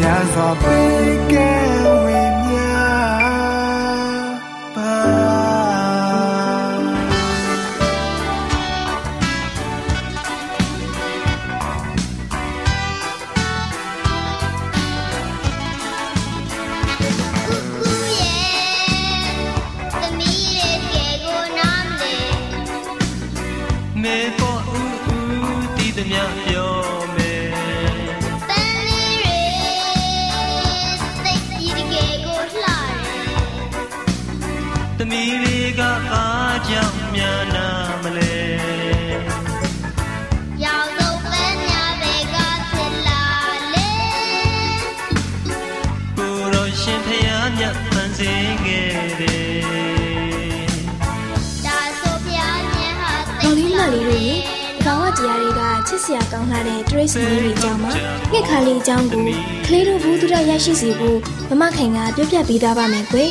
များစွာပေးကဲ တ်ဖန်ဆင်းခဲ့တယ်ဒါဆိုဖျားမြတ်ဟာမောင်လေးမလေးတို့ရေဘာဝတရားတွေကချစ်စရာကောင်းလာတဲ့တရိတ်စီလေးတွေအကြောင်းမှာငှက်ခါလေးအကြောင်းကိုကလေးတို့ဘူးသူရရရှိစေဖို့မမခိုင်ကပြောပြပေးသားပါမယ်ကွယ်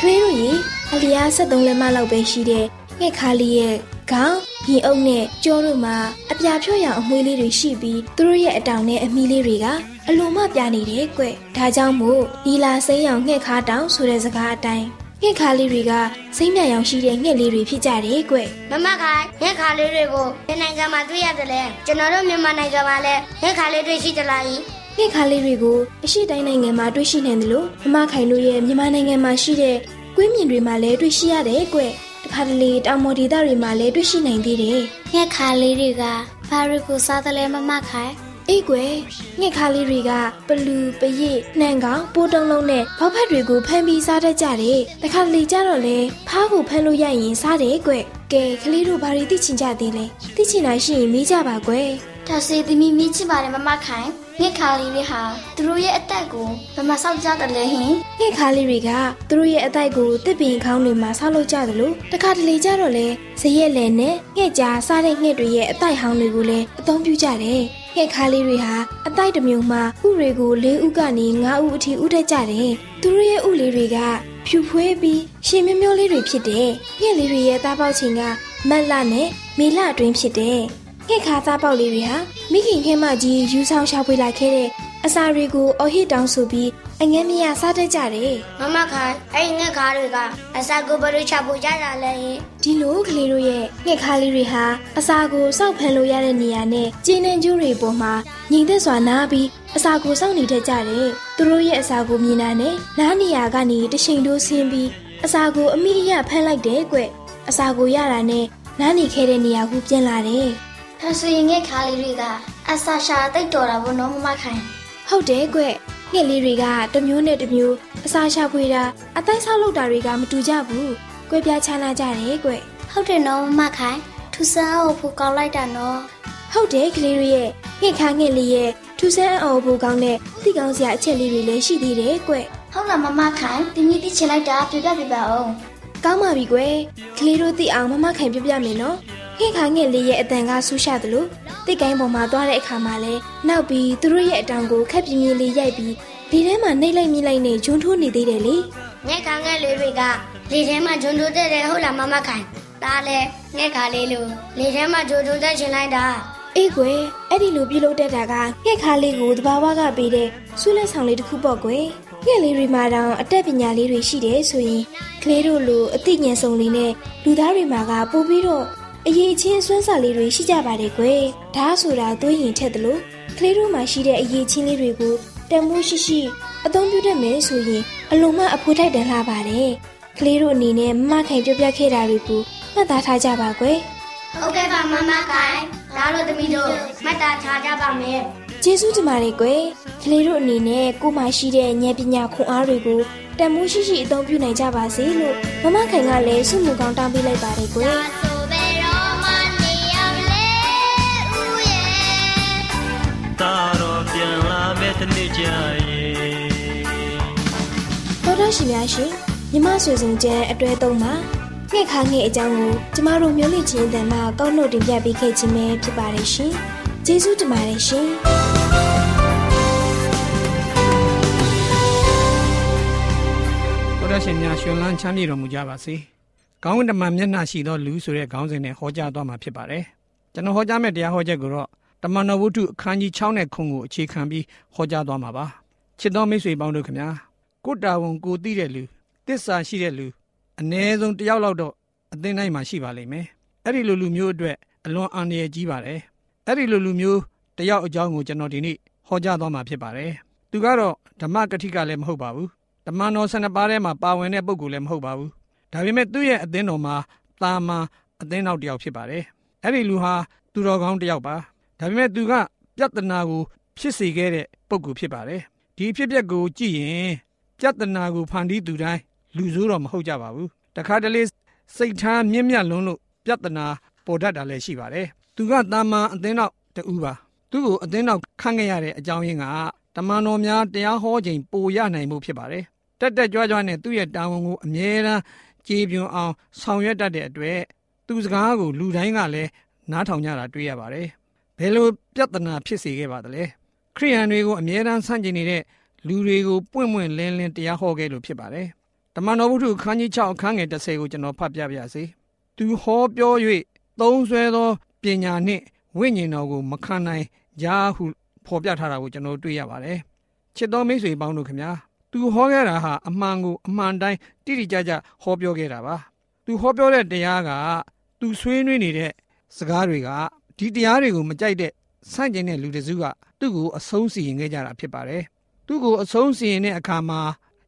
ကလေးတို့ရေအလျား73လက်မလောက်ပဲရှိတဲ့ငှက်ခါလေးရဲ့ခေါင်းရင်အုပ်နဲ့ကြောတို့မှာအပြာဖြော့ရောင်အမွှေးလေးတွေရှိပြီးသူတို့ရဲ့အတောင်နဲ့အမီလေးတွေက အလိုမပြနေတယ်ကွဒါကြောင့်မို့ဒီလာစိမ်းရောင်ငှက်ခါတောင်ဆိုတဲ့စကားအတိုင်းငှက်ခါလေးတွေကစိမ့်မြရောင်ရှိတဲ့ငှက်လေးတွေဖြစ်ကြတယ်ကွမမခိုင်ရက်ခါလေးတွေကိုဒီနိုင်ငံမှာတွေ့ရတယ်လေကျွန်တော်တို့မြန်မာနိုင်ငံမှာလည်းရက်ခါလေးတွေရှိကြလားယင်ငှက်ခါလေးတွေကိုအရှိတိုင်းနိုင်ငံမှာတွေ့ရှိနိုင်တယ်လို့မမခိုင်တို့ရဲ့မြန်မာနိုင်ငံမှာရှိတဲ့ကွင်းမြင်တွေမှာလည်းတွေ့ရှိရတယ်ကွ။တခါတလေတောင်မော်ဒေသတွေမှာလည်းတွေ့ရှိနိုင်သေးတယ်ငှက်ခါလေးတွေကဘာတွေကိုစားတယ်လဲမမခိုင်။ အေးကွယ်ငှက်ခါလေးတွေကပလူပရစ်နှံကောင်ပိုးတုံးလုံးနဲ့ဘောက်ဖက်တွေကိုဖမ်းပြီးစားတတ်ကြတယ်။တခါတလေကျတော့လေဖားကိုဖမ်းလို့ရရင်စားတယ်ကွ။ကဲကလေးတို့ဘာတွေသိချင်ကြသေးလဲ။သိချင်တာရှိရင်မေးကြပါကွယ်။ဒါစေသမီးမိချစ်ပါတယ်မမခိုင်ငှက်ခါလေးတွေဟာသူတို့ရဲ့အသက်ကိုဘယ်မှာစောင့်ကြတယ်လဲဟင်ငှက်ခါလေးတွေကသူတို့ရဲ့အတိုက်ကိုတစ်ပင်ခေါင်းတွေမှာဆောက်လုပ်ကြသလိုတခါတလေကြတော့လေဇရက်လယ်နဲ့ငှက်ကြားစားတဲ့ငှက်တွေရဲ့အတိုက်ဟောင်းတွေကိုလည်းအသုံးပြုကြတယ်။ ငှက်ခါလေးတွေဟာအတိုက်တစ်မျိုးမှာဥတွေကို၄ဥကနေ၅ဥအထိဥတတ်ကြတယ်။သူတို့ရဲ့ဥလေးတွေကဖြူဖွေးပြီးရှင်မြမျိုးလေးတွေဖြစ်တယ်။ငှက်လေးတွေရဲ့သားပေါက်ချိန်ကမတ်လနဲ့မေလအတွင်းဖြစ်တယ်။ငှက်ခါသားပေါက်လေးတွေဟာမိခင်ခဲမကြီးယူဆောင်ရှာဖွေလာခဲ့တဲ့ အစာတွေကိုအဟစ်တောင်းဆိုပြီးအငဲမရစားတတ်ကြတယ်မမခိုင်အဲ့ငှက်ခါတွေကအစာကိုဘယ်လိုချဖို့ကြတာလဲဟင်ဒီလိုကလေးတို့ရဲ့ငှက်ခါလေးတွေဟာအစာကိုစောက်ဖန်လို့ရတဲ့နေရာနဲ့ကျင်းနှင်းကျိုးတွေပေါ်မှာညီသက်စွာနားပြီးအစာကိုစောင့်နေတတ်ကြတယ်သူတို့ရဲ့အစာကိုမြင်တာနဲ့နားနေရာကနေတချိန်တိုးဆင်းပြီးအစာကိုအမိအယဖမ်းလိုက်တယ်ကွအစာကိုရတာနဲ့နားနေခဲ့တဲ့နေရာကိုပြန်လာတယ်ဒါဆိုရင်ငှက်ခါလေးတွေကအစာရှာတိတ်တော်တာဘောနော်မမခိုင် ဟုတ်တယ်ကွငှက်လေးတွေကတစ်မျိုးနဲ့တစ်မျိုးအစာရှာဖွေတာအတိုင်းဆောက်လုပ်တာတွေကမတူကြဘူးကွဲပြားခြားနားကြတယ်ကွဟုတ်တယ်နော်မမခိုင်ထူဆန်းအောင်ဖို့ကောင်းလိုက်တာနော်ဟုတ်တယ်ကလေးတို့ရဲ့ငှက်ခါငှက်လေးရဲ့ထူဆန်းအောင်ဖို့ကောင်းတဲ့သိကောင်းစရာအချက်လေးတွေလည်းရှိသေးတယ်ကွဟုတ်လားမမခိုင်တင်းကြီးတိချင်လိုက်တာပြပြပြပါအောင်ကောင်းပါပြီကွယ်ကလေးတို့သိအောင်မမခိုင်ပြပြမယ်နော် ငှက်ခါငှက်လေးရဲ့အတန်ကဆူးရှသလိုတတစ်ကိုင်းပေါ်မှာသွားတဲ့အခါမှာလဲနောက်ပြီးသူတို့ရဲ့အတောင်ကိုခက်ပြင်းပြင်းလေးရိုက်ပြီးဒီထဲမှာနှိမ့်လိုက်မိလိုက်နဲ့ဂျွန်းထိုးနေသေးတယ်လေငှက်ခါငှက်လေးတွေကလေထဲမှာဂျွန်တိုးတဲ့တယ်ဟုတ်လားမမခိုင်ဒါလည်းငှက်ခါလေးလို့လေထဲမှာဂျွန်တိုးတဲ့ရှင်လိုက်တာအေးကွယ်အဲ့ဒီလိုပြုလုပ်တတ်တာကငှက်ခါလေးကိုတဘာဝကပေးတဲ့ဆူလက်ဆောင်လေးတစ်ခုပေါ့ကွယ်ငှက်လေးတွေမှာတောင်အတက်ပညာလေးတွေရှိတယ်ဆိုရင်ကလေးတို့လိုအသိဉာဏ်စုံလေးနဲ့လူသားတွေမှာကပို့ပြီးတော့ အရေးချင်းစွမ်းစာလေးတွေရှိကြပါတယ်ကွယ်ဒါဆိုတာသွေးရင်ထက်တယ်လို့ကလေးတို့မှာရှိတဲ့အရေးချင်းလေးတွေကိုတန်မိုးရှိရှိအသုံးပြုတတ်မယ်ဆိုရင်အလုံးမအဖိုးထိုက်တန်လှပါတယ်ကလေးတို့အနေနဲ့မမခိုင်ပြပြခဲ့တာတွေကိုမှတ်သားထားကြပါကွယ်ဟုတ်ကဲ့ပါမမခိုင်ဒါလို့သမီးတို့မှတ်သားထားကြပါမယ်ကျေးဇူးတင်ပါတယ်ကွယ်ကလေးတို့အနေနဲ့ကိုယ်မှရှိတဲ့ဉာဏ်ပညာခွန်အားတွေကိုတန်မိုးရှိရှိအသုံးပြုနိုင်ကြပါစေလို့မမခိုင်ကလည်းဆုမူကောင်းတောင်းပေးလိုက်ပါတယ်ကွယ် ကြရဲ့တော်တော်ရှင်များရှင်မြမဆွေစုံကျန်းအတွဲသုံးမှာငှက်ခါငှက်အကြောင်းကိုကျမတို့မျိုးလင့်ချင်းတန်မှကောက်နှုတ်တင်ပြပေးခဲ့ခြင်းပဲဖြစ်ပါတယ်ရှင်ကျေးဇူးတင်ပါတယ်ရှင်ဘုရားရှင်များရှင်လန်းချမ်းမြေတော်မူကြပါစေ။ကောင်းကင်တမန်မျက်နှာရှိသောလူဆိုတဲ့ခေါင်းစဉ်နဲ့ဟောကြားသွားမှာဖြစ်ပါတယ်။ကျွန်တော်ဟောကြားမယ့်တရားဟောချက်ကိုတော့ တမန်တော်ဝုဒ္ဓအခန်းကြီး6နဲ့ခုကိုအခြေခံပြီးဟောကြားသွားမှာပါ။ချစ်တော်မိတ်ဆွေပေါင်းတို့ခင်ဗျာကိုတာဝန်ကိုသိတဲ့လူတစ္ဆာရှိတဲ့လူအ ਨੇ ဆုံးတစ်ယောက်လောက်တော့အသင်းတိုင်းမှာရှိပါလိမ့်မယ်။အဲ့ဒီလိုလူမျိုးအတွက်အလွန်အန္တရာယ်ကြီးပါတယ်။အဲ့ဒီလိုလူမျိုးတစ်ယောက်အကြောင်းကိုကျွန်တော်ဒီနေ့ဟောကြားသွားမှာဖြစ်ပါတယ်။သူကတော့ဓမ္မကတိကလည်းမဟုတ်ပါဘူး။တမန်တော်ဆန္ဒပါးထဲမှာပါဝင်တဲ့ပုဂ္ဂိုလ်လည်းမဟုတ်ပါဘူး။ဒါပေမဲ့သူ့ရဲ့အသင်းတော်မှာတာမန်အသင်းတော်တစ်ယောက်ဖြစ်ပါတယ်။အဲ့ဒီလူဟာသူတော်ကောင်းတစ်ယောက်ပါ။ ဒါပေမဲ့သူကပြဿနာကို ဖြစ်စေခဲ့တဲ့ပုဂ္ဂိုလ်ဖြစ်ပါတယ်။ဒီအဖြစ်အပျက်ကိုကြည့်ရင်ပြဿနာကိုဖန်တီးသူတိုင်းလူဆိုးတော့မဟုတ်ကြပါဘူး။တခါတလေစိတ်ထားမြင့်မြတ်လွန်းလို့ပြဿနာပေါ်တတ်တာလည်းရှိပါတယ်။သူကတာမန်အသင်းတော်တူပါ။သူ့ကိုအသင်းတော်ခန့်ခဲ့ရတဲ့အကြောင်းရင်းကတမန်တော်များတရားဟောခြင်းပိုရနိုင်မှုဖြစ်ပါတယ်။တက်တက်ကြွကြွနဲ့သူ့ရဲ့တာဝန်ကိုအမြဲတမ်းကြေပြွန်အောင်ဆောင်ရွက်တတ်တဲ့အတွက်သူစကားကိုလူတိုင်းကလည်းနားထောင်ကြတာတွေ့ရပါတယ်။ ဘယ်လိုပြဿနာဖြစ်စေခဲ့ပါသလဲ။ခရိယန်တွေကိုအမြဲတမ်းဆန့်ကျင်နေတဲ့လူတွေကိုပွင့်ပွင့်လင်းလင်းတရားဟောခဲ့လို့ဖြစ်ပါတယ်။တမန်တော်ဝုဒ္ဓခန်းကြီး6အခန်းငယ်30ကိုကျွန်တော်ဖတ်ပြပါရစေ။သူဟောပြော၍သုံးဆွဲသောပညာနှင့်ဝိညာဉ်တော်ကိုမခံနိုင်ကြဟုဖော်ပြထားတာကိုကျွန်တော်တွေ့ရပါတယ်။ချစ်တော်မိတ်ဆွေပေါင်းတို့ခင်ဗျာသူဟောခဲ့တာဟာအမှန်ကိုအမှန်တိုင်းတိတိကျကျဟောပြောခဲ့တာပါ။သူဟောပြောတဲ့တရားကသူဆွေးနွေးနေတဲ့စကားတွေက ဒီတရားတွေကိုမကြိုက်တဲ့ဆန့်ကျင်တဲ့လူတစုကသူ့ကိုအဆုံးစီရင်ခဲ့ကြတာဖြစ်ပါတယ်။သူ့ကိုအဆုံးစီရင်တဲ့အခါမှာ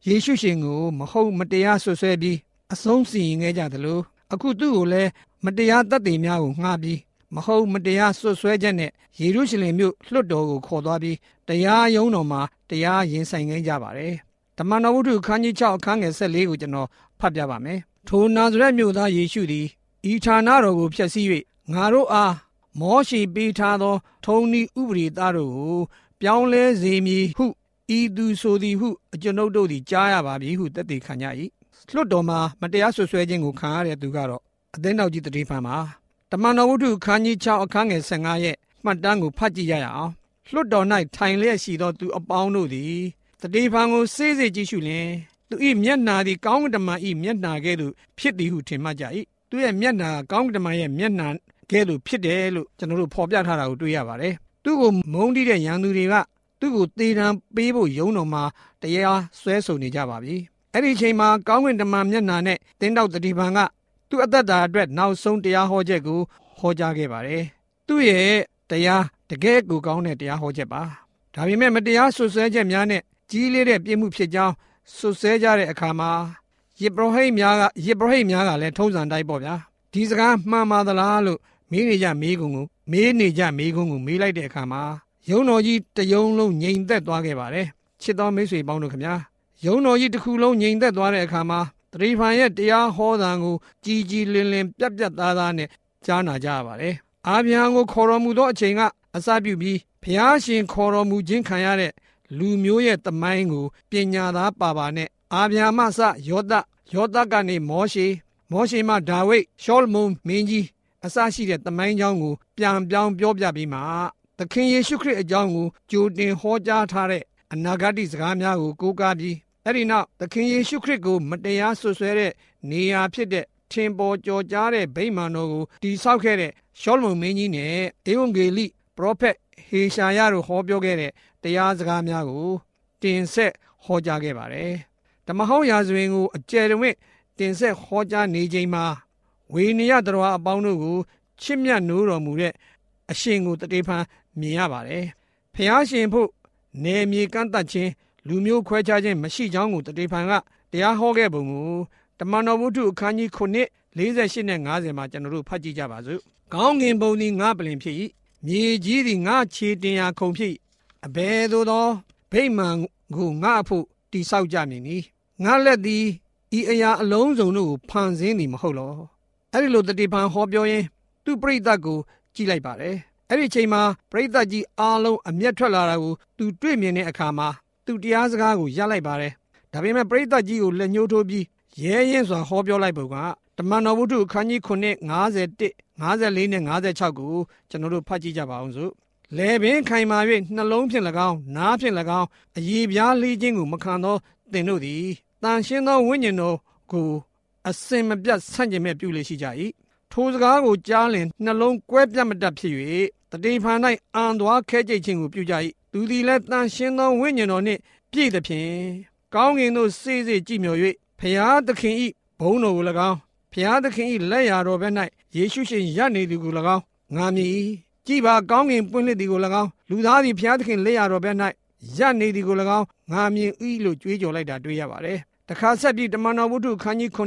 ယေရှုရှင်ကိုမဟုတ်မတရားဆွဆွဲပြီးအဆုံးစီရင်ခဲ့ကြသလိုအခုသူ့ကိုလည်းမတရားတတ်သိများကိုငှားပြီးမဟုတ်မတရားဆွဆွဲချက်နဲ့ယေရုရှလင်မြို့လွှတ်တော်ကိုခေါ်သွားပြီးတရားရုံးတော်မှာတရားရင်ဆိုင်ခဲ့ကြပါတယ်။တမန်တော်ဝုဒ္ဓခန်းကြီး6အခန်းငယ်14ကိုကျွန်တော်ဖတ်ပြပါမယ်။ထိုနာဇရက်မြို့သားယေရှုသည်ဤဌာနတော်ကိုဖျက်ဆီး၍ငါတို့အား မောရှိပေးထားသော ထုံဤဥပရိသတို့ကိုပြောင်းလဲစေမည်ဟုဤသူဆိုသည်ဟုအကျွန်ုပ်တို့သည်ကြားရပါပြီဟုတက်တည်ခံကြ၏။လွှတ်တော်မှာမတရားဆွဆွဲခြင်းကိုခံရတဲ့သူကတော့အသင်းတော်ကြီးတတိဖန်မှာတမန်တော်ဝုဒ္ဓခန်းကြီး6အခန်းငယ်15ရဲ့မှတ်တမ်းကိုဖတ်ကြည့်ရအောင်လွှတ်တော်၌ထိုင်လျက်ရှိသောသူအပေါင်းတို့သည်တတိဖန်ကိုစေးစေးကြည့်ရှုလင်သူ၏မျက်နာသည်ကောင်းကင်တမန်၏မျက်နာကဲ့သို့ဖြစ်သည်ဟုထင်မှတ်ကြ၏သူရဲ့မျက်နာကောင်းကင်တမန်ရဲ့မျက်နာ ကဲ့သို့ဖြစ်တယ်လို့ကျွန်တော်တို့ဖော်ပြထားတာကိုတွေ့ရပါတယ်သူ့ကိုမုန်းတီးတဲ့ရန်သူတွေကသူ့ကိုတေတံပေးဖို့ယုံတော်မှာတရားဆွဲဆိုနေကြပါပြီအဲ့ဒီအချိန်မှာကောင်းကင်တမန်မျက်နာနဲ့တင်းတောက်တတိဖန်ကသူ့အသက်တာအတွက်နောက်ဆုံးတရားဟောချက်ကိုဟောကြားခဲ့ပါတယ်။သူ့ရဲ့တရားတကယ်ကိုကောင်းတဲ့တရားဟောချက်ပါ။ဒါပေမဲ့မတရားဆွဆွဲချက်များနဲ့ကြီးလေးတဲ့ပြစ်မှုဖြစ်ကြောင်းဆွဆွဲကြတဲ့အခါမှာယေဘရဟိတ်များကယေဘရဟိတ်များကလည်းထုံးစံတိုင်းပေါ့ဗျာ။ဒီစကားမှန်ပါသလားလို့ မေးနေကြမေးကုန်ကိုမေးနေကြမေးကုန်ကိုမေးလိုက်တဲ့အခါမှာယုံတော်ကြီးတယုံလုံးငြိမ်သက်သွားခဲ့ပါတယ်။ချစ်တော်မိတ်ဆွေပေါင်းတို့ခင်ဗျာ။ယုံတော်ကြီးတစ်ခုလုံးငြိမ်သက်သွားတဲ့အခါမှာတရိဖန်ရဲ့တရားဟောတာကိုကြည်ကြည်လင်လင်ပြတ်ပြတ်သားသားနဲ့ကြားနာကြရပါတယ်။အာဗြဟံကိုခေါ်တော်မူသောအချိန်ကအစပြုပြီးဘုရားရှင်ခေါ်တော်မူခြင်းခံရတဲ့လူမျိုးရဲ့တမိုင်းကိုပညာသားပါပါနဲ့အာဗြဟံမှစယောသယောသကနေမောရှေမောရှေမှဒါဝိဒ်ရှောလမုန်မင်းကြီး အစရှိတဲ့တမိုင်းကြောင်းကိုပြန်ပြောင်းပြောပြပြီးမှသခင်ယေရှုခရစ်အကြောင်းကိုကြိုတင်ဟောကြားထားတဲ့အနာဂတ်စကားများကိုကိုးကားပြီးအဲ့ဒီနောက်သခင်ယေရှုခရစ်ကိုမတရားဆွဆွဲတဲ့နေရာဖြစ်တဲ့ထင်ပေါ်ကျော်ကြားတဲ့ဗိမာန်တော်ကိုတိဆောက်ခဲ့တဲ့ရှောလမုန်မင်းကြီးနဲ့ဧဝံဂေလိပရောဖက်ဟေရှာယတို့ဟောပြောခဲ့တဲ့တရားစကားများကိုတင်ဆက်ဟောကြားခဲ့ပါတယ်။ဓမ္မဟောင်းရာဇဝင်ကိုအကျယ်တဝင့်တင်ဆက်ဟောကြားနေချိန်မှာ ဝေနယတော်အပေါင်းတို့ကိုချစ်မြတ်နိုးတော်မူတဲ့အရှင်ကိုတတေဖန်မြင်ရပါတယ်။ဖျားရှင်ဖို့နေမြေကန့်တတ်ခြင်းလူမျိုးခွဲခြားခြင်းမရှိကြောင်းကိုတတေဖန်ကတရားဟောခဲ့ပုံကိုတမန်တော်ဝုဒ္ဓအခန်းကြီး9 48နဲ့50မှာကျွန်တော်တို့ဖတ်ကြည့်ကြပါစို့။ကောင်းငင်ပုံသည်ငါပလင်ဖြစ်၏မြေကြီးသည်ငါခြေတင်ရာခုံဖြစ်အဘယ်သို့သောဗိမာန်ကိုငါအဖို့တိဆောက်ကြမည်နီငါလက်သည်ဤအရာအလုံးစုံတို့ကိုဖန်ဆင်းသည်မဟုတ်လော အဲ့ဒီလိုတတိပံဟောပြောရင်းသူပြိဿတ်ကိုကြည့်လိုက်ပါတယ်အဲ့ဒီချိန်မှာပြိဿတ်ကြီးအားလုံးအမျက်ထွက်လာတာကိုသူတွေ့မြင်တဲ့အခါမှာသူတရားစကားကိုရလိုက်ပါတယ်ဒါပေမဲ့ပြိဿတ်ကြီးကိုလက်ညှိုးထိုးပြီးရဲရင်စွာဟောပြောလိုက်ပုံကတမန်တော်ဝုဒ္ဓအခန်းကြီး9 51 54နဲ့56ကိုကျွန်တော်တို့ဖတ်ကြည့်ကြပါအောင်စို့လေပင်ခိုင်မာ၍နှလုံးဖြင့်၎င်းနားဖြင့်၎င်းအည်ပြားလေးခြင်းကိုမခံသောသင်တို့သည်တန်ရှင်းသောဝိညာဉ်တော်ကို အစင်မပြတ်ဆန့်ကျင်မဲ့ပြုလေရှိကြ၏ထိုစကားကိုကြားလင်နှလုံးကွဲပြတ်မတတ်ဖြစ်၍တတိဖန်၌အံသွားခဲကြိတ်ခြင်းကိုပြုကြ၏သူသည်လည်းတန်ရှင်းသောဝိညာဉ်တော်နှင့်ပြည့်သဖြင့်ကောင်းကင်သို့စေးစေးကြည်မြော်၍ဖျားသခင်၏ဘုန်းတော်ကို၎င်းဖျားသခင်၏လက်ရာတော်ဘက်၌ယေရှုရှင်ရပ်နေသည်ကို၎င်းငါမြည်ကြည်ပါကောင်းကင်ပွင့်လှစ်သည်ကို၎င်းလူသားသည်ဖျားသခင်လက်ရာတော်ဘက်၌ရပ်နေသည်ကို၎င်းငါမြင်၏လို့ကြွေးကြော်လိုက်တာတွေ့ရပါတယ် တခါဆက်ပြီးတမန်တော်ဝုဒ္ဓခန်းကြီး9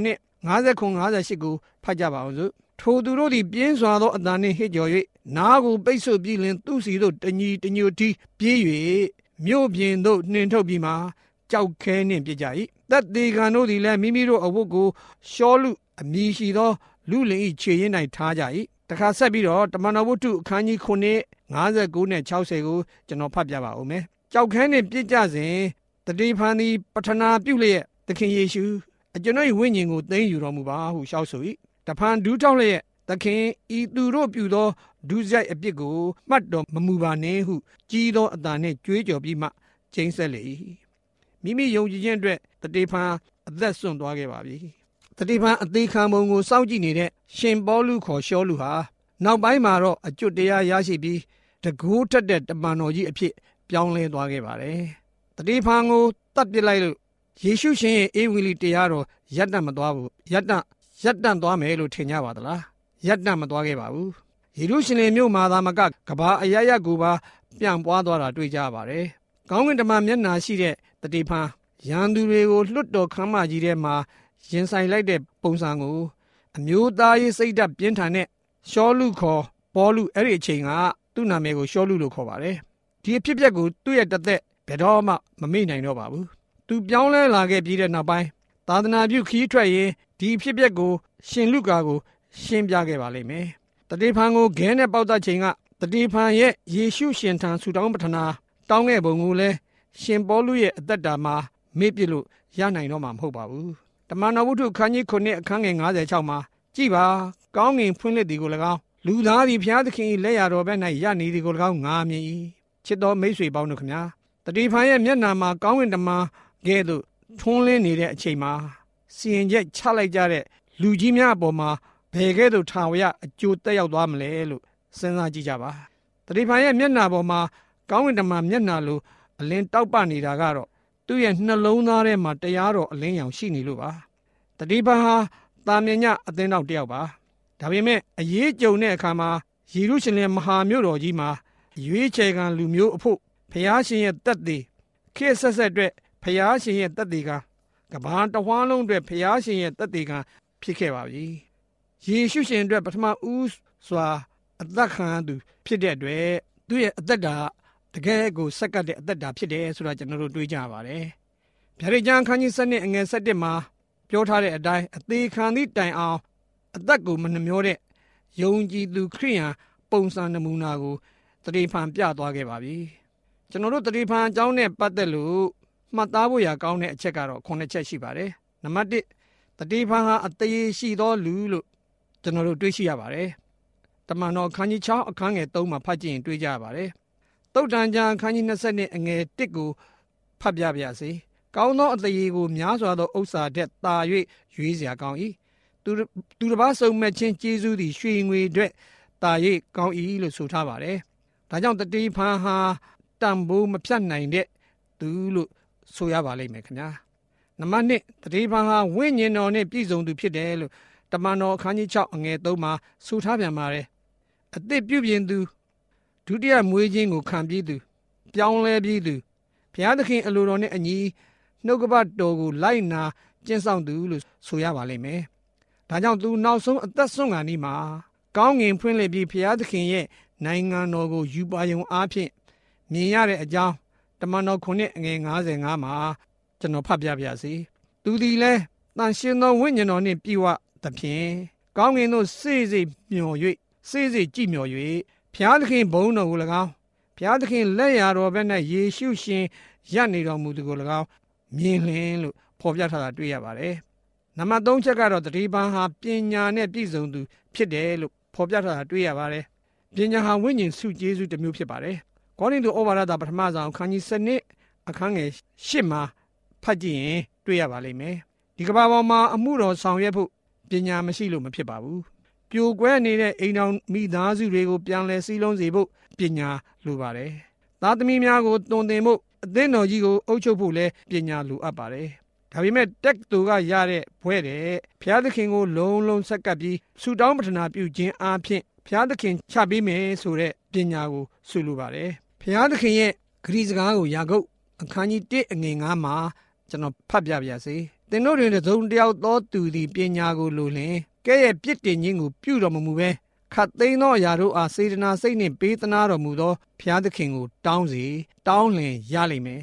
59 58ကိုဖတ်ကြပါအောင်စို့ထိုသူတို့သည်ပြင်းစွာသောအတန်နှင့်ဟစ်ကြော်၍နားကိုပိတ်ဆို့ပြီးလင်သူစီတို့တညီတညွတ်တီပြေး၍မြို့ပြင်သို့နှင်ထုတ်ပြီးမှကြောက်ခဲနှင့်ပြကြ၏သက်သေးခံတို့သည်လည်းမိမိတို့အဝတ်ကိုရှောလူအမည်ရှိသော လူလင်၏ခြေရင်း၌ထားကြ၏တခါဆက်ပြီးတော့တမန်တော်ဝုဒ္ဓအခန်းကြီး9 59နဲ့60ကိုကျွန်တော်ဖတ်ပြပါဦးမယ်ကြောက်ခဲနှင့်ပြစ်ကြစဉ်တတိဖန်သည်ပထနာပြုလျက် သခင်ယေရှုအကျွန်ုပ်၏ဝိညာဉ်ကိုသိမ်းယူတော်မူပါဟုလျှောက်ဆို၏တဖန်ဒူးထောက်လျက်သခင်ဤသူတို့ပြုသောဒုစရိုက်အပြစ်ကိုမှတ်တော်မမူပါနှင့်ဟု ကြီးသောအတန်နှင့်ကြွေးကြော်ပြီးမှကျိန်းဆက်လေ၏မိမိယုံကြည်ခြင်းအတွက်တတိဖန်အသက်ဆွန့်သွားခဲ့ပါပြီတတိဖန်အသေးခံပုံကိုစောင့်ကြည့်နေတဲ့ရှင်ပေါလုခေါ်ရှောလူဟာနောက်ပိုင်းမှာတော့အကျွတ်တရားရရှိပြီးတကူးတက်တဲ့တမန်တော်ကြီးအဖြစ်ပြောင်းလဲသွားခဲ့ပါတယ်တတိဖန်ကိုတတ်ပစ်လိုက်လို့ ယေရှုရှင်ရဲ့အေဝံဂေလိတရားတော်ရပ်တန့်မသွားဘူးရပ်တန့်ရပ်တန့်သွားမယ်လို့ထင်ကြပါသလားရပ်တန့်မသွားခဲ့ပါဘူးယေရုရှလင်မြို့မှာသာမကကဘာအရရကိုပါပြန့်ပွားသွားတာတွေ့ကြပါတယ်ကောင်းကင်တမန်မျက်နာရှိတဲ့တတိဖန်ရန်သူတွေကိုလွတ်တော်ခမ်းမကြီးထဲမှာရင်ဆိုင်လိုက်တဲ့ပုံစံကိုအမျိုးသားရေးစိတ်ဓာတ်ပြင်းထန်တဲ့ရှောလူခေါ်ပေါလုအဲ့ဒီအချိန်ကသူ့နာမည်ကိုရှောလူလို့ခေါ်ပါတယ်ဒီအဖြစ်အပျက်ကိုသူ့ရဲ့တသက်ဘယ်တော့မှမမေ့နိုင်တော့ပါဘူး သူပြောင်းလဲလာခဲ့ပြီးတဲ့နောက်ပိုင်းသာသနာပြုခီးထွက်ရင်ဒီဖြစ်ပျက်ကို ရှင်လူကာကို ရှင်းပြခဲ့ပါလိမ့်မယ်။တတိဖန်ကိုဂဲနဲ့ပေါက်တဲ့ချိန်ကတတိဖန်ရဲ့ယေရှုရှင်ထံဆူတောင်းပထနာတောင်းခဲ့ပုံကိုလည်းရှင်ပေါလုရဲ့အသက်တာမှာမေ့ပြလို့ရနိုင်တော့မှာမဟုတ်ပါဘူး။တမန်တော်ဝုဒ္ဓခန်းကြီး9အခန်းငယ်56မှာကြည်ပါကောင်းငင်ဖွင့်လှစ်သည်ကို၎င်းလူသားသည်ဘုရားသခင်၏လက်ရတော်ဘက်၌ရနေသည်ကို၎င်းငါမြင်၏ချစ်တော်မိတ်ဆွေပေါင်းတို့ခမညာတတိဖန်ရဲ့မျက်နာမှာကောင်းကင်တမန် ကဲ့သို့ထွန်းလင်းနေတဲ့အချိန်မှာစီရင်ချက်ချလိုက်ကြတဲ့လူကြီးများအပေါ်မှာဘယ်ကဲ့သို့ထာဝရအကျိုးတက်ရောက်သွားမလဲလို့စဉ်းစားကြည့်ကြပါတတိဖန်ရဲ့မျက်နာပေါ်မှာကောင်းကင်တမန်မျက်နာလိုအလင်းတောက်ပနေတာကတော့သူ့ရဲ့နှလုံးသားထဲမှာတရားတော်အလင်းရောင်ရှိနေလို့ပါတတိဖန်ဟာတာမြညအသင်းတော်တယောက်ပါဒါပေမဲ့အရေးကြုံတဲ့အခါမှာယေရုရှလင်မဟာမြို့တော်ကြီးမှာရွေးချယ်ခံလူမျိုးအဖို့ဖျားရှင်ရဲ့တက်သေးခေတ်ဆက်ဆက်အတွက် ဖျားရှင်ရဲ့တက်သေးကကဘာတဝန်းလုံးအတွက်ဖျားရှင်ရဲ့တက်သေးကဖြစ်ခဲ့ပါပြီယေရှုရှင်အတွက်ပထမဦးစွာအသက်ခံသူဖြစ်တဲ့အတွက်သူ့ရဲ့အသက်တာတကယ်ကိုစက္ကတ်တဲ့အသက်တာဖြစ်တယ်ဆိုတာကျွန်တော်တို့တွေးကြပါတယ်ဗျာဒိတ်ကျမ်းခန်းကြီး7အငယ်7မှာပြောထားတဲ့အတိုင်းအသေးခံသည့်တိုင်အောင်အသက်ကိုမနှမျောတဲ့ယုံကြည်သူခရိယန်ပုံစံနမူနာကိုတတိဖန်ပြသွားခဲ့ပါပြီကျွန်တော်တို့တတိဖန်အကြောင်းနဲ့ပတ်သက်လို့ မှတ်သားဖို့ရကောင်းတဲ့အချက်ကတော့9ချက်ရှိပါတယ်။နံပါတ်1တတိဖန်ဟာအသေးရှိသောလူလို့ကျွန်တော်တို့တွေးရှိရပါတယ်။တမန်တော်ခန်းကြီး6အခန်းငယ်3မှာဖတ်ကြည့်ရင်တွေးကြရပါတယ်။တုတ်တန်ကြံခန်းကြီး20နဲ့အငယ်1ကိုဖတ်ပြပါစေ။ကောင်းသောအသေးကိုများစွာသောဥစ္စာထက်သာ၍ရွေးစရာကောင်း၏။သူသူတစ်ပါးစုံမဲ့ချင်းကျေးဇူးသည်ရွှေငွေအတွက်သာ၍ကောင်း၏လို့ဆိုထားပါတယ်။ဒါကြောင့်တတိဖန်ဟာတန်ဖိုးမဖြတ်နိုင်တဲ့သူလို့ ဆိုရပါလိမ့်မယ်ခင်ဗျာ။နံပါတ်1တတိဖန်ဟာဝိညာဉ်တော်နဲ့ပြည့်စုံသူဖြစ်တယ်လို့တမန်တော်အခန်းကြီး6အငယ်3မှာဆိုထားပြန်ပါတယ်အသစ်ပြုပြင်သူဒုတိယမွေးခြင်းကိုခံပြီးသူပြောင်းလဲပြီးသူဘုရားသခင်အလိုတော်နဲ့အညီနှုတ်ကပတ်တော်ကိုလိုက်နာကျင့်ဆောင်သူလို့ဆိုရပါလိမ့်မယ်ဒါကြောင့်သူနောက်ဆုံးအသက်ဆုံးကနေမှာကောင်းငင်ဖွင့်လှစ်ပြီးဘုရားသခင်ရဲ့နိုင်ငံတော်ကိုယူပါယုံအားဖြင့်မြင်ရတဲ့အကြောင်း တမန်တော်ခုနှစ်အငယ်55မှာကျွန်တော်ဖတ်ပြပါရစေသူဒီလဲတန်ရှင်သောဝိညာဉ်တော်နှင့်ပြည့်ဝသဖြင့်ကောင်းကင်သို့စေ့စေ့မျှော်၍စေ့စေ့ကြည်မျှော်၍ဘုရားသခင်ဘုန်းတော်ကို၎င်းဘုရားသခင်လက်ရာတော်ဘက်၌ယေရှုရှင်ရပ်နေတော်မူသူကို၎င်းမြင်လင်းလို့ဖော်ပြထားတာတွေ့ရပါတယ်။နံပါတ်3ချက်ကတော့တတိပံဟာပညာနဲ့ပြည့်စုံသူဖြစ်တယ်လို့ဖော်ပြထားတာတွေ့ရပါတယ်။ပညာဟာဝိညာဉ်စုကျေးဇူးတစ်မျိုးဖြစ်ပါတယ်။ ကောရိန္သုဩဝါဒတာပထမဆုံးအခန်းကြီး7အခန်းငယ်8မှာဖတ်ကြည့်ရင်တွေ့ရပါလိမ့်မယ်။ဒီကဘာပေါ်မှာအမှုတော်ဆောင်ရွက်ဖို့ပညာမရှိလို့မဖြစ်ပါဘူးပြိုကွဲနေတဲ့အိမ်တော်မိသားစုတွေကိုပြန်လဲစည်းလုံးစေဖို့ပညာလိုပါတယ်သားသမီးများကိုတုံသင်ဖို့အသင်းတော်ကြီးကိုအုပ်ချုပ်ဖို့လည်းပညာလိုအပ်ပါတယ်ဒါပေမဲ့တက်တူကရတဲ့ဘွဲ့တဲ့ဘုရားသခင်ကိုလုံးလုံးဆက်ကပ်ပြီးဆူတောင်းပတနာပြုခြင်းအပြင်ဘုရားသခင်ချပေးမယ်ဆိုတဲ့ပညာကို ဆုလိုပါတယ်ဘုရားသခင်ရဲ့ဂရီစကားကိုယာကုပ်အခန်းကြီး1အငယ်9မှာကျွန်တော်ဖတ်ပြပါရစေသင်တို့တွင်သုံးတယောက်သောသူသည်ပညာကိုလိုလျင်ကဲ့ရဲ့ပြစ်တင်ခြင်းကိုပြုတော်မမူပဲခတ်သိမ်းသောအရာတို့အားစေတနာစိတ်နှင့်ပေးသနာတော်မူသောဘုရားသခင်ကိုတောင်းစီတောင်းလင်ရလိမ့်မယ်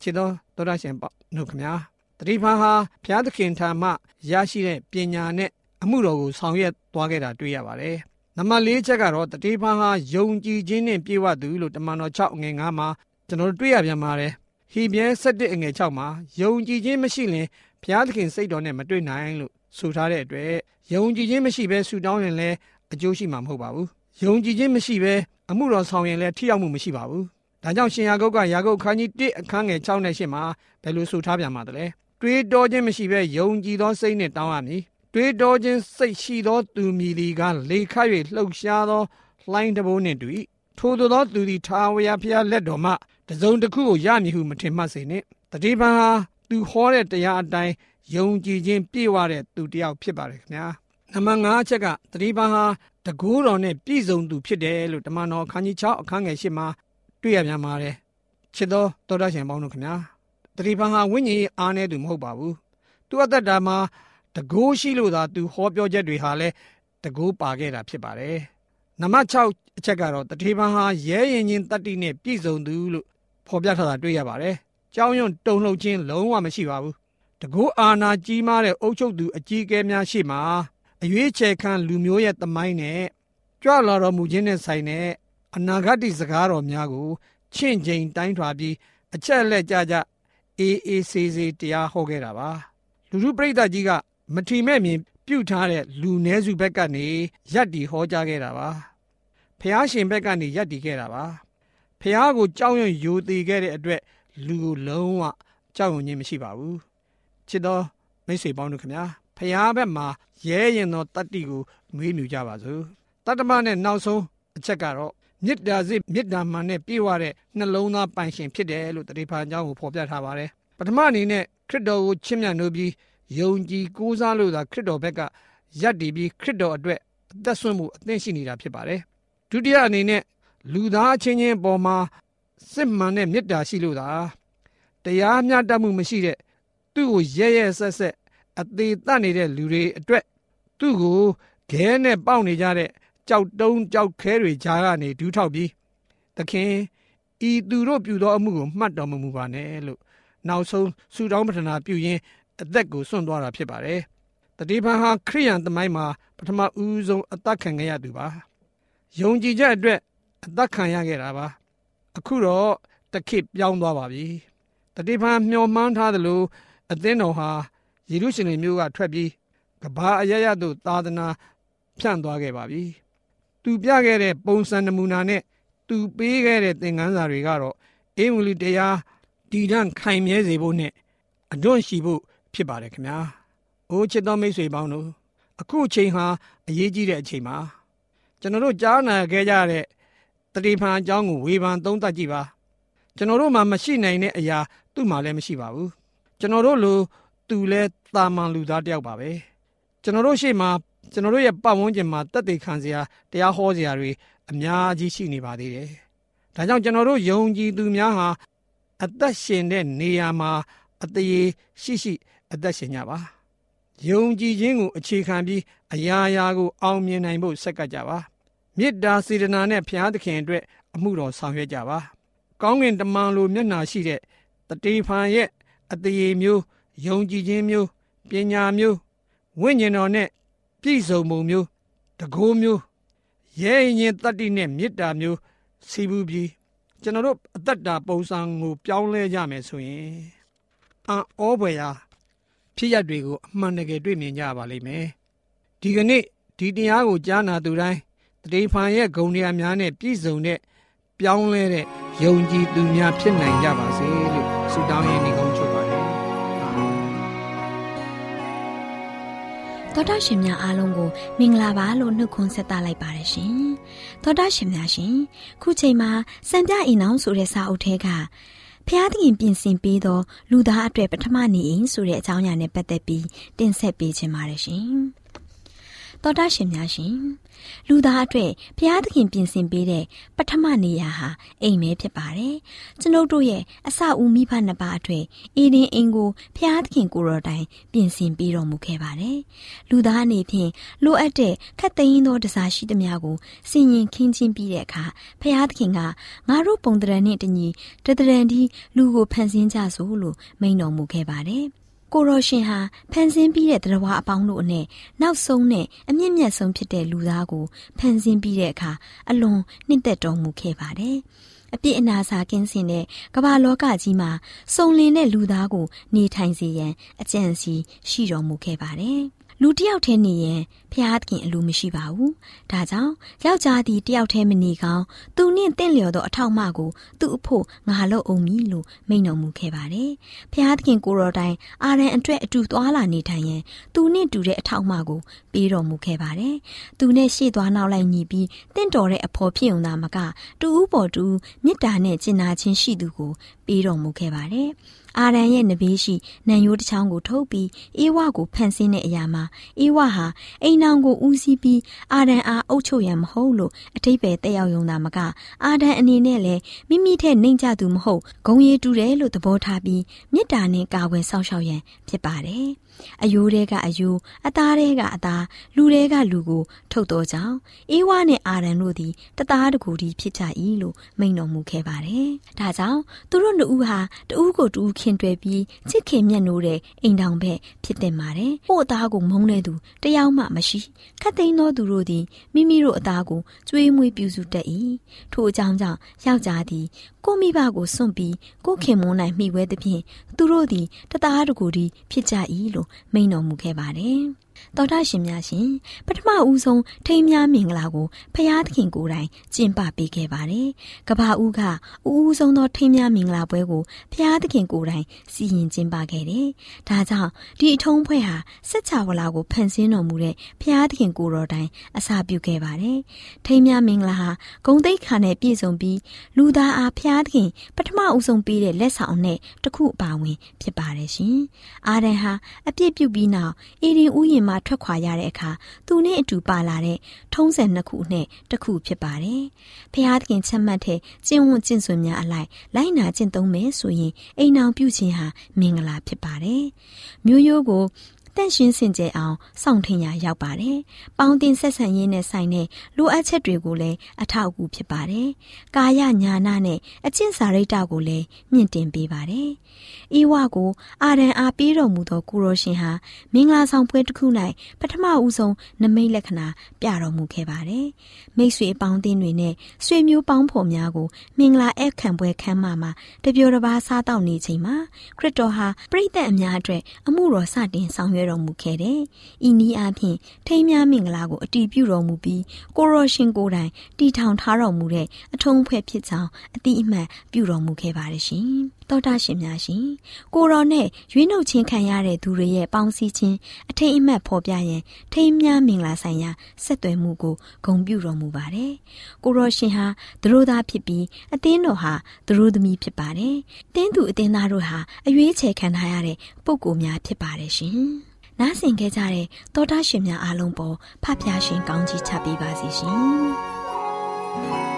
ချစ်တော်သောရရှင်ပေါ့နှုတ်ခမညာတတိဖန်ဟာဘုရားသခင်ထံမှရရှိတဲ့ပညာနဲ့အမှုတော်ကိုဆောင်ရွက်သွားခဲ့တာတွေ့ရပါတယ် နံပါတ်၄ချက်ကတော့တတိဖန်ဟာယုံကြည်ခြင်းနဲ့ပြည့်ဝသူလို့တမန်တော်6ငယ်9မှာကျွန်တော်တို့တွေ့ရပြန်ပါတယ်ဟီပြဲ7အငယ်6မှာယုံကြည်ခြင်းမရှိရင်ဘုရားသခင်စိတ်တော်နဲ့မတွေ့နိုင်လို့ဆိုထားတဲ့အတွက်ယုံကြည်ခြင်းမရှိဘဲဆူတောင်းရင်လည်းအကျိုးရှိမှာမဟုတ်ပါဘူး။ယုံကြည်ခြင်းမရှိဘဲအမှုတော်ဆောင်ရင်လည်းထိရောက်မှုမရှိပါဘူး။ဒါကြောင့်ရှင်ယာကုတ်ကယာကုတ်ခန်းကြီး1အခန်းငယ်6နဲ့8မှာဘယ်လိုဆိုထားပြန်ပါသလဲ။တွေးတောခြင်းမရှိဘဲယုံကြည်သောစိတ်နဲ့တောင်းရမည်။ တွေးတောခြင်းစိတ်ရှိသောသူမည်ဒီကလေခတ်၍လှုပ်ရှားသောလှိုင်းတဘိုးနှင့်တူ၏။ထိုသောသူသည်ထာဝရဘုရားလက်တော်မှတစုံတစ်ခုကိုရမည်ဟုမထင်မှတ်စေနှင့်။တတိပံဟာသူဟောတဲ့တရားအတိုင်းယုံကြည်ခြင်းပြည့်ဝတဲ့သူတစ်ယောက်ဖြစ်ပါတယ်ခင်ဗျာနံပါတ်5အချက်ကတတိပံဟာတကူတော်နဲ့ပြည့်စုံသူဖြစ်တယ်လို့တမန်တော်အခန်းကြီး6အခန်းငယ်8မှာတွေ့ရပြန်ပါတယ်ချစ်တော်တော်ရရှင်ပေါင်းတို့ခင်ဗျာတတိပံဟာဝိညာဉ်ရေးအားနည်းသူမဟုတ်ပါဘူးသူအသက်တာမှာ တကူရှိလို့သာသူဟောပြောချက်တွေဟာလည်းတကူပါခဲ့တာဖြစ်ပါတယ်နံပါတ်6အချက်ကတော့တတိပံဟာရဲရင်ချင်းတတ္တိနဲ့ပြည့်စုံသူလို့ဖော်ပြထားတာတွေ့ရပါတယ်ကြောင်းရွံ့တုံလှုပ်ခြင်းလုံးဝမရှိပါဘူးတကူအာနာကြီးမားတဲ့အုပ်ချုပ်သူအကြီးအကဲများရှိမှအရွေးချယ်ခံလူမျိုးရဲ့တမိုင်းနဲ့ကြွလာတော်မူခြင်းနဲ့ဆိုင်တဲ့အနာဂတ်စကားတော်များကိုချင့်ချိန်တိုင်းထွာပြီးအချက်လက်ကြကြအေးအေးဆေးဆေးတရားဟောခဲ့တာပါလူလူပြိဿကြီးက မထီမဲ့မြင်ပြုတ်ထားတဲ့လူနည်းစုဘက်ကနေရက်တီဟောကြားခဲ့တာပါဖះရှင်ဘက်ကနေရက်တီခဲ့တာပါဖះကိုကြောက်ရွံ့ယိုသေးခဲ့တဲ့အတွက်လူကိုလုံးဝကြောက်ရွံ့ခြင်းမရှိပါဘူးချစ်တော်မိတ်ဆွေပေါင်းတို့ခင်ဗျာဖျားဘက်မှာရဲရင်သောတတ္တိကိုမွေးမြူကြပါစို့တတ္တမနဲ့နောက်ဆုံးအချက်ကတော့မေတ္တာစိတ်မေတ္တာမှန်နဲ့ပြည့်ဝတဲ့နှလုံးသားပိုင်ရှင်ဖြစ်တယ်လို့တတိဖန်အကြောင်းကိုဖော်ပြထားပါတယ်ပထမအနေနဲ့ခရစ်တော်ကိုချစ်မြတ်လို့ပြီး ယုံကြည်ကိုးစားလို့သာခရစ်တော်ဘက်ကယက်တည်ပြီးခရစ်တော်အတွက်အသက်ဆွမ်းမှုအသင့်ရှိနေတာဖြစ်ပါတယ်ဒုတိယအနေနဲ့လူသားချင်းချင်းပေါ်မှာစစ်မှန်တဲ့မေတ္တာရှိလို့သာတရားမျှတမှုမရှိတဲ့သူ့ကိုရဲရဲဆက်ဆက်အသေးတတ်နေတဲ့လူတွေအတွက်သူ့ကိုခဲနဲ့ပေါက်နေကြတဲ့ကြောက်တုံးကြောက်ခဲတွေကြားကနေဒူးထောက်ပြီးသခင်ဤသူတို့ပြုသောအမှုကိုမှတ်တော်မမူပါနဲ့လို့နောက်ဆုံးဆုတောင်းပတနာပြုရင်း အသက်ကိုစွန့်သွားတာဖြစ်ပါတယ်တတိပံဟာခရိယန်သမိုင်းမှာပထမဦးဆုံးအသက်ခံခဲ့ရသူပါယုံကြည်ချက်အတွက်အသက်ခံရခဲ့တာပါအခုတော့တခိပြောင်းသွားပါပြီတတိပံမျှော်မှန်းထားသလိုအသင်းတော်ဟာယေရုရှလင်မြို့ကထွက်ပြီးကဘာအရရသို့သာသနာဖြန့်သွားခဲ့ပါပြီသူပြခဲ့တဲ့ပုံစံနမူနာနဲ့သူပေးခဲ့တဲ့သင်ခန်းစာတွေကတော့အေးမူလီတရားတည်တံ့ခိုင်မြဲစေဖို့နဲ့အတွန့်ရှိဖို့ ဖြစ်ပါတယ်ခင်ဗျာ။အိုးချစ်တော်မိတ်ဆွေပေါင်းတို့အခုအချိန်ဟာအရေးကြီးတဲ့အချိန်ပါကျွန်တော်တို့ကြားနာခဲ့ကြတဲ့တတိဖန်အကြောင်းကိုဝေဖန်သုံးသပ်ကြည့်ပါကျွန်တော်တို့မှာမရှိနိုင်တဲ့အရာသူ့မှာလည်းမရှိပါဘူးကျွန်တော်တို့လိုသူလည်းတာမန်လူသားတယောက်ပါပဲကျွန်တော်တို့ရှေ့မှာကျွန်တော်တို့ရဲ့ပတ်ဝန်းကျင်မှာတက်တေခံစရာတရားဟောစရာတွေအများကြီးရှိနေပါသေးတယ်ဒါကြောင့်ကျွန်တော်တို့ယုံကြည်သူများဟာအသက်ရှင်တဲ့နေရာမှာအသေးရှိရှိ အသက်ရှင်ကြပါယုံကြည်ခြင်းကိုအခြေခံပြီးအရာရာကိုအောင်မြင်နိုင်ဖို့ဆက်ကပ်ကြပါမေတ္တာစေတနာနဲ့ဘုရားသခင်အတွက်အမှုတော်ဆောင်ရွက်ကြပါကောင်းကင်တမန်လိုမျက်နာရှိတဲ့တတိဖန်ရဲ့အသေးမျိုးယုံကြည်ခြင်းမျိုးပညာမျိုးဝိညာဉ်တော်နဲ့ပြည့်စုံမှုမျိုးတကိုးမျိုးရဲရင်တတ္တိနဲ့မေတ္တာမျိုးစီဘူးပြီးကျွန်တော်တို့အသက်တာပုံစံကိုပြောင်းလဲကြမယ်ဆိုရင်အံ့ဩဖွယ်ရာ ဖြစ်ရပ်တွေကိုအမှန်တကယ်တွေ့မြင်ကြပါလိမ့်မယ်ဒီကနေ့ဒီတရားကိုကြားနာသူတိုင်းတတိဖန်ရဲ့ဂုဏ်တရားများနဲ့ပြည့်စုံတဲ့ပြောင်းလဲတဲ့ယုံကြည်သူများဖြစ်နိုင်ကြပါစေလို့ဆုတောင်းရင်းနေကောင်းချုပ်ပါတယ်သောတာရှင်များအားလုံးကိုမင်္ဂလာပါလို့နှုတ်ခွန်းဆက်သလိုက်ပါတယ်ရှင်သောတာရှင်များရှင်ခုချိန်မှာစံပြအိမ်အောင်ဆိုတဲ့စာအုပ်ထဲက ဖျားသခင်ပြင်ဆင်ပေးသော လူသားအတွက်ပထမနေအိမ်ဆိုတဲ့အကြောင်းအရာနဲ့ပတ်သက်ပြီးတင်ဆက်ပေးခြင်းပါတယ်ရှင် တော်တာရှင်များရှင်လူသားအတွက်ဘုရားသခင်ပြင်ဆင်ပေးတဲ့ပထမနေရာဟာအိမ်ပဲဖြစ်ပါတယ်ကျွန်ုပ်တို့ရဲ့အစအဦးမိဘနှစ်ပါးအတွက်အေဒင်အိမ်ကိုဘုရားသခင်ကိုတော်တိုင်ပြင်ဆင်ပေးတော်မူခဲ့ပါတယ်လူသားအနေဖြင့်လိုအပ်တဲ့ခတ်သိမ်းသောတစားရှိသမျှကိုစင်ရင်ခင်းချင်းပြီးတဲ့အခါဘုရားသခင်ကငါတို့ပုံတရံနဲ့တညီတတရံဒီလူကိုဖန်ဆင်းကြစို့လို့မိန်တော်မူခဲ့ပါတယ် ကိုရောရှင်ဟာဖန်ဆင်းပြီးတဲ့တရားအပေါင်းတို့နဲ့နောက်ဆုံးနဲ့အမြင့်မြတ်ဆုံးဖြစ်တဲ့လူသားကိုဖန်ဆင်းပြီးတဲ့အခါအလွန်နှစ်သက်တော်မူခဲ့ပါတယ်။အပြစ်အနာစာကင်းစင်တဲ့ကမ္ဘာလောကကြီးမှာစုံလင်တဲ့လူသားကို နေထိုင်စေရန်အကြံစီရှိတော်မူခဲ့ပါတယ်။ လူတယောက်တည်းနေရင်ဖျားသခင်အလိုမရှိပါဘူး။ဒါကြောင့်ယောက်ျားသည်တယောက်တည်းမနေကောင်းသူနှင့်တင့်လျော်သောအထောက်အမကိုသူ့အဖို့ငါလုပ်အောင်မည်လို့မိန့်တော်မူခဲ့ပါတယ်။ဖျားသခင်ကိုတော်တိုင်အာရန်အတွက်အတူသွားလာနေထိုင်ရင်သူနှင့်တူတဲ့အထောက်အမကိုပေးတော်မူခဲ့ပါတယ်။သူနဲ့ရှေ့သွားနောက်လိုက်ညီပြီးတင့်တော်တဲ့အဖော်ဖြစ်ုံသာမကတူဦးပေါ်တူမေတ္တာနဲ့ကျင်နာခြင်းရှိသူကိုပေးတော်မူခဲ့ပါတယ်။ အာရန်ရဲ့နဘေးရှိနံရိုးတစ်ချောင်းကိုထုတ်ပြီးအေဝါကိုဖန်ဆင်းတဲ့အရာမှာအေဝါဟာအိမ်နောင်ကိုဦးစီးပြီးအာရန်အားအုပ်ချုပ်ရန်မဟုတ်လို့အထိပ္ပယ်တက်ရောက်ယုံတာမကအာရန်အနေနဲ့လည်းမိမိထက်နှိမ်ကြသူမဟုတ်ဂုံရည်တူတယ်လို့သဘောထားပြီးမေတ္တာနဲ့ကာဝယ်စောင့်ရှောက်ရန်ဖြစ်ပါတယ်။ အယိုးတဲကအယိုးအသားတဲကအသားလူတဲကလူကို ထုတ်တော်ကြောင်းအေးဝါနဲ့အာရန်တို့သည်တသားတကူတည်းဖြစ်ကြ၏လို့မိန့်တော်မူခဲ့ပါတယ်။ဒါကြောင့်သူတို့နှစ်ဦးဟာတဦးကိုတူခင်တွယ်ပြီးချစ်ခင်မြတ်နိုးတဲ့အိမ်တောင်ဘက်ဖြစ်တင်ပါတယ်။ဟို့အသားကိုမုန်းတဲ့သူတယောက်မှမရှိခတ်သိမ်းသောသူတို့သည်မိမိတို့အသားကိုကျွေးမွေးပြုစုတတ်၏။ထို့အကြောင်းကြောင့်ယောက်ျားသည်ကိုမိဘကိုစွန့်ပြီးကိုခင်မွန်းနိုင်မိဝဲသဖြင့်သူတို့သည်တသားတကူတည်းဖြစ်ကြ၏လို့မိန်တော်မူခဲ့ပါတယ်။ တော်တာရှင်များရှင်ပထမဦးဆုံးထိမ်းများမင်္ဂလာကိုဖရာသခင်ကိုယ်တိုင်ကျင်းပပေးခဲ့ပါတယ်။ကဘာဦးကဦးဦးဆုံးသောထိမ်းများမင်္ဂလာပွဲကိုဖရာသခင်ကိုယ်တိုင်စီရင်ကျင်းပခဲ့တယ်။ဒါကြောင့်ဒီအထုံးဖွဲ့ဟာစัจ java လာကိုဖန်ဆင်းတော်မူတဲ့ဖရာသခင်ကိုယ်တော်တိုင်အစာပြုခဲ့ပါတယ်။ထိမ်းများမင်္ဂလာဟာဂုံတိတ်ခါနဲ့ပြည့်စုံပြီးလူသားအားဖရာသခင်ပထမဦးဆုံးပေးတဲ့လက်ဆောင်နဲ့တခုအပါဝင်ဖြစ်ပါတယ်ရှင်။အာရန်ဟာအပြစ်ပြုပြီးနောက်အေရင်ဥယျာဉ်မှထွက်ခွာရတဲ့အခါသူနဲ့အတူပါလာတဲ့ထုံးစံနှစ်ခုနဲ့တစ်ခုဖြစ်ပါတယ်။ဖျားသခင်ချက်မှတ်တဲ့ကျင့်ဝတ်ကျင့်စွန်များအလိုက်လိုက်နာကျင့်သုံးမယ်ဆိုရင်အိမ်အောင်ပြုခြင်းဟာမင်္ဂလာဖြစ်ပါတယ်။မျိုးရိုးကို တန့်ရှင်းစင်ကြယ်အောင်စောင့်ထင်ရရောက်ပါတယ်။ပေါင်းတင်ဆက်ဆံရေးနဲ့ဆိုင်တဲ့လိုအပ်ချက်တွေကိုလည်းအထောက်အကူဖြစ်ပါတယ်။ကာယညာနာနဲ့အကျင့်စာရိတ္တကိုလည်းမြင့်တင်ပေးပါတယ်။ဤဝကိုအာရန်အားပေးတော်မူသောကိုရောရှင်ဟာမင်္ဂလာဆောင်ပွဲတစ်ခု၌ပထမဦးဆုံးနမိတ်လက္ခဏာပြတော်မူခဲ့ပါတယ်။မိတ်ဆွေပေါင်းတင်တွေနဲ့ဆွေမျိုးပေါင်းဖော်များကိုမင်္ဂလာဧခံပွဲခမ်းမမှာတပြိုတစ်ပါးစားတောက်နေချိန်မှာခရစ်တော်ဟာပရိသတ်အများအတွက်အမှုတော်စတင်ဆောင်ရွက်တော်မူခဲ့တယ်။ဤနည်းအားဖြင့်ထိမ်းများမင်္ဂလာကိုအတီးပြုတော်မူပြီးကိုရောရှင်ကိုယ်တိုင်တီထောင်ထားတော်မူတဲ့အထုံးဖွဲ့ဖြစ်ကြောင်းအတိအမှန်ပြုတော်မူခဲ့ပါတယ်ရှင်။တောတာရှင်များရှင်ကိုရောနဲ့ရွေးနှုတ်ချင်းခံရတဲ့သူတွေရဲ့ပေါင်းစည်းခြင်းအထိမ်းအမှတ်ဖော်ပြရင်ထိမ်းများမင်္ဂလာဆိုင်ရာဆက်သွယ်မှုကိုဂုဏ်ပြုတော်မူပါတယ်။ကိုရောရှင်ဟာသူတို့သားဖြစ်ပြီးအသင်းတော်ဟာသူတို့သမီးဖြစ်ပါတယ်။တင်းသူအသင်းသားတို့ဟာအရွေးချယ်ခံထားရတဲ့ပုဂ္ဂိုလ်များဖြစ်ပါတယ်ရှင်။ နားဆင်ခဲ့ကြတဲ့တောတာရှင်များအားလုံးပေါ်ဖဖျားရှင်ကောင်းကြီးချပေးပါစီရှင်။